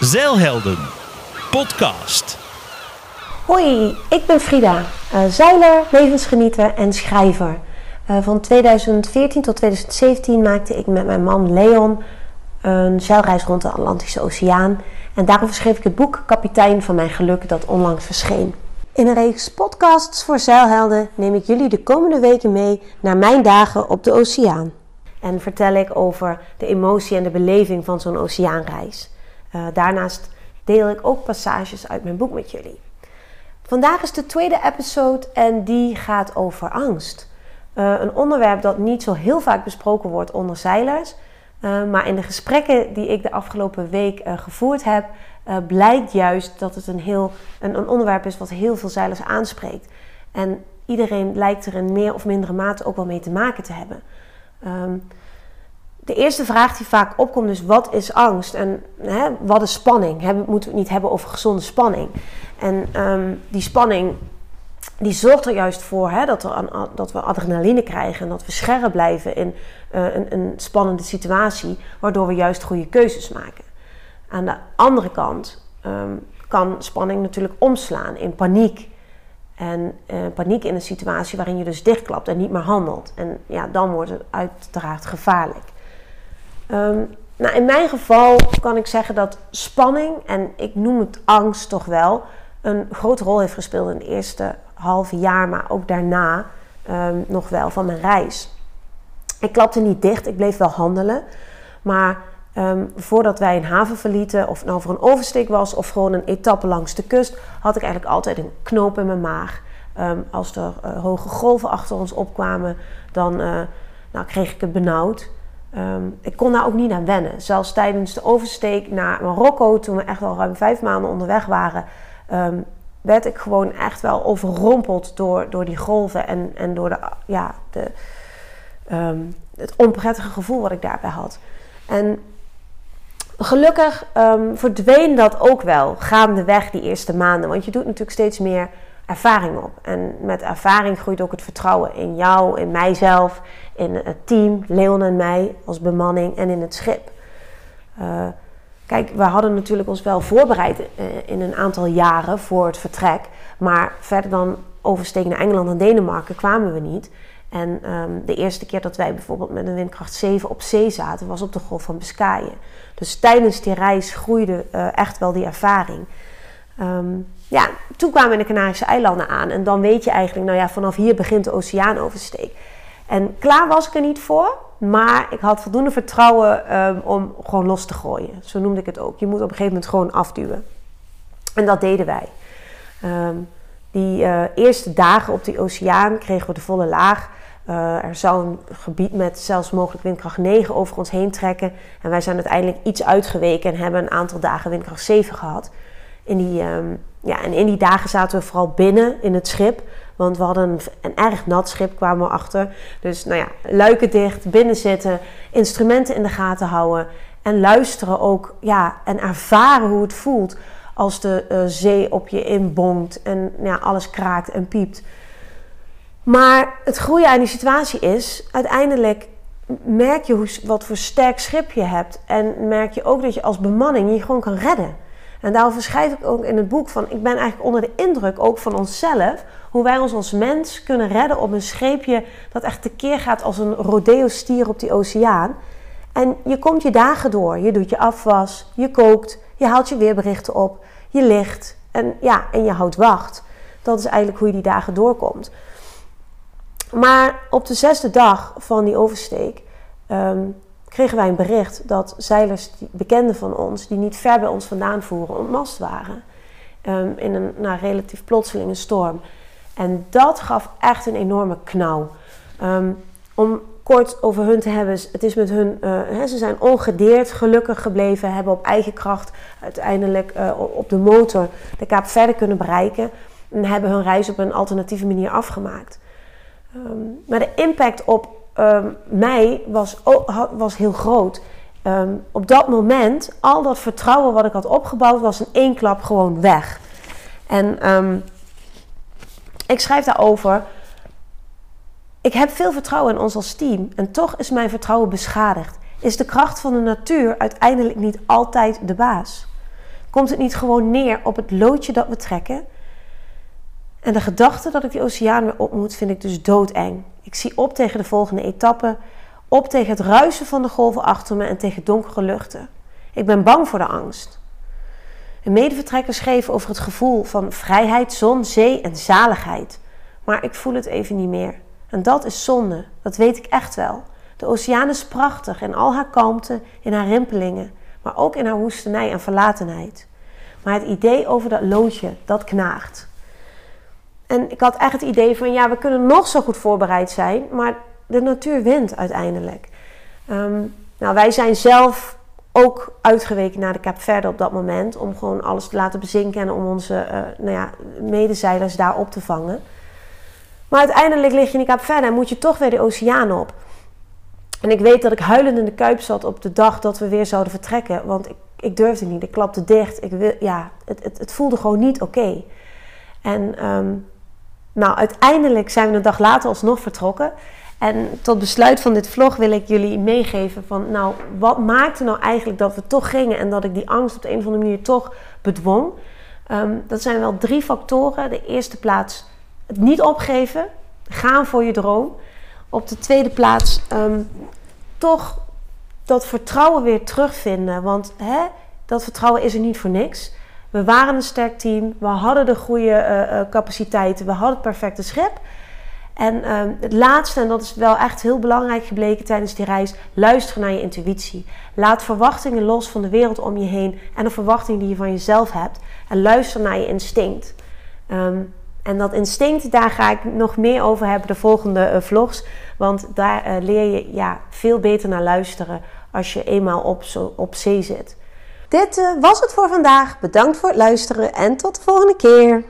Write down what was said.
Zeilhelden podcast. Hoi, ik ben Frida, uh, zeiler, levensgenieter en schrijver. Uh, van 2014 tot 2017 maakte ik met mijn man Leon een zeilreis rond de Atlantische Oceaan. En daarover schreef ik het boek Kapitein van Mijn Geluk, dat onlangs verscheen. In een reeks podcasts voor zeilhelden neem ik jullie de komende weken mee naar mijn dagen op de oceaan. En vertel ik over de emotie en de beleving van zo'n oceaanreis. Uh, daarnaast deel ik ook passages uit mijn boek met jullie. Vandaag is de tweede episode en die gaat over angst. Uh, een onderwerp dat niet zo heel vaak besproken wordt onder zeilers. Uh, maar in de gesprekken die ik de afgelopen week gevoerd heb, blijkt juist dat het een, heel, een, een, onderwerp is wat heel veel zeilers aanspreekt. En iedereen lijkt er in meer of mindere mate ook wel mee te maken te hebben. Um, de eerste vraag die vaak opkomt is: wat is angst en hè, wat is spanning? Hebben, moeten we het niet hebben over gezonde spanning? En um, die spanning die zorgt er juist voor hè, dat, er, dat we adrenaline krijgen en dat we scherp blijven in uh, een, een, spannende situatie, waardoor we juist goede keuzes maken. Aan de andere kant um, kan spanning natuurlijk omslaan in paniek. En uh, paniek in een situatie waarin je dus dichtklapt en niet meer handelt. En ja, dan wordt het uiteraard gevaarlijk. Um, nou, in mijn geval kan ik zeggen dat spanning, en ik noem het angst toch wel, een grote rol heeft gespeeld in het eerste halve jaar, maar ook daarna um, nog wel van mijn reis. Ik klapte niet dicht, ik bleef wel handelen. Maar um, voordat wij een haven verlieten, of nou voor een oversteek was of gewoon een etappe langs de kust, had ik eigenlijk altijd een knoop in mijn maag. Als er uh, hoge golven achter ons opkwamen, dan uh, nou, kreeg ik het benauwd. Um, ik kon daar ook niet aan wennen. Zelfs tijdens de oversteek naar Marokko, toen we echt al ruim vijf maanden onderweg waren, um, werd ik gewoon echt wel overrompeld door, door die golven en, en door de, ja, de, um, het onprettige gevoel wat ik daarbij had. En gelukkig verdween dat ook wel gaandeweg die eerste maanden. Want je doet natuurlijk steeds meer ervaring op. En met ervaring groeit ook het vertrouwen in jou, in mijzelf, in het team, Leon en mij als bemanning en in het schip. Uh, kijk, we hadden natuurlijk ons wel voorbereid uh, in een aantal jaren voor het vertrek. Maar verder dan oversteken naar Engeland en Denemarken kwamen we niet. En um, de eerste keer dat wij bijvoorbeeld met een windkracht 7 op zee zaten, was op de golf van Biscayen. Dus tijdens die reis groeide uh, echt wel die ervaring. Um, ja, toen kwamen we in de Canarische eilanden aan. En dan weet je eigenlijk, nou ja, vanaf hier begint de oceaanoversteek. En klaar was ik er niet voor. Maar ik had voldoende vertrouwen um, om gewoon los te gooien. Zo noemde ik het ook. Je moet op een gegeven moment gewoon afduwen. En dat deden wij. Um, die uh, eerste dagen op die oceaan kregen we de volle laag. Uh, er zou een gebied met zelfs mogelijk windkracht 9 over ons heen trekken. En wij zijn uiteindelijk iets uitgeweken en hebben een aantal dagen windkracht 7 gehad. In die, um, ja, en in die dagen zaten we vooral binnen in het schip. Want we hadden een, erg nat schip, kwamen we achter. Dus nou ja, luiken dicht, binnen zitten, instrumenten in de gaten houden. En luisteren ook, ja, en ervaren hoe het voelt als de uh, zee op je inbonkt en ja, alles kraakt en piept. Maar het goede aan die situatie is, uiteindelijk merk je hoe, wat voor sterk schip je hebt. En merk je ook dat je als bemanning je gewoon kan redden. En daarover schrijf ik ook in het boek van, ik ben eigenlijk onder de indruk ook van onszelf, hoe wij ons als mens kunnen redden op een scheepje dat echt tekeer gaat als een rodeo-stier op die oceaan. En je komt je dagen door. Je doet je afwas, je kookt, je haalt je weerberichten op, je ligt en, ja, en je houdt wacht. Dat is eigenlijk hoe je die dagen doorkomt. Maar op de zesde dag van die oversteek um, kregen wij een bericht dat zeilers, bekenden van ons, die niet ver bij ons vandaan voeren, ontmast waren. Um, in een nou, relatief plotselinge storm. En dat gaf echt een enorme knauw. Um, om kort over hun te hebben, het is met hun, hè, ze zijn ongedeerd gelukkig gebleven, hebben op eigen kracht uiteindelijk uh, op de motor de kaap verder kunnen bereiken en hebben hun reis op een alternatieve manier afgemaakt. Um, maar de impact op um, mij was, was heel groot. Um, op dat moment, al dat vertrouwen wat ik had opgebouwd, was in één klap gewoon weg. En um, ik schrijf daarover. Ik heb veel vertrouwen in ons als team en toch is mijn vertrouwen beschadigd. Is de kracht van de natuur uiteindelijk niet altijd de baas? Komt het niet gewoon neer op het loodje dat we trekken? En de gedachte dat ik die oceaan weer op moet, vind ik dus doodeng. Ik zie op tegen de volgende etappe, op tegen het ruisen van de golven achter me en tegen donkere luchten. Ik ben bang voor de angst. Een medevertrekker schreef over het gevoel van vrijheid, zon, zee en zaligheid. Maar ik voel het even niet meer. En dat is zonde, dat weet ik echt wel. De oceaan is prachtig in al haar kalmte, in haar rimpelingen, maar ook in haar woestenij en verlatenheid. Maar het idee over dat loodje, dat knaagt. En ik had echt het idee van, ja, we kunnen nog zo goed voorbereid zijn, maar de natuur wint uiteindelijk. Ehm, nou, wij zijn zelf ook uitgeweken naar de Kaapverde op dat moment. Om gewoon alles te laten bezinken en om onze uh, nou ja, medezeilers daar op te vangen. Maar uiteindelijk lig je in de Kaapverde en moet je toch weer de oceaan op. En ik weet dat ik huilend in de kuip zat op de dag dat we weer zouden vertrekken. Want ik, ik durfde niet, ik klapte dicht. Ik wil, ja, het, het, het voelde gewoon niet oké. En um, nou, uiteindelijk zijn we een dag later alsnog vertrokken. En tot besluit van dit vlog wil ik jullie meegeven van, nou, wat maakte nou eigenlijk dat we toch gingen en dat ik die angst op de een of andere manier toch bedwong? Um, dat zijn wel drie factoren. De eerste plaats, het niet opgeven, gaan voor je droom. Op de tweede plaats, um, toch dat vertrouwen weer terugvinden. Want hè, dat vertrouwen is er niet voor niks. We waren een sterk team, we hadden de goede uh, capaciteiten, we hadden het perfecte schip. En uh, het laatste, en dat is wel echt heel belangrijk gebleken tijdens die reis, luister naar je intuïtie. Laat verwachtingen los van de wereld om je heen en de verwachting die je van jezelf hebt. En luister naar je instinct. Um, en dat instinct, daar ga ik nog meer over hebben de volgende uh, vlogs. Want daar leer je ja, veel beter naar luisteren als je eenmaal op, op zee zit. Dit uh, was het voor vandaag. Bedankt voor het luisteren en tot de volgende keer.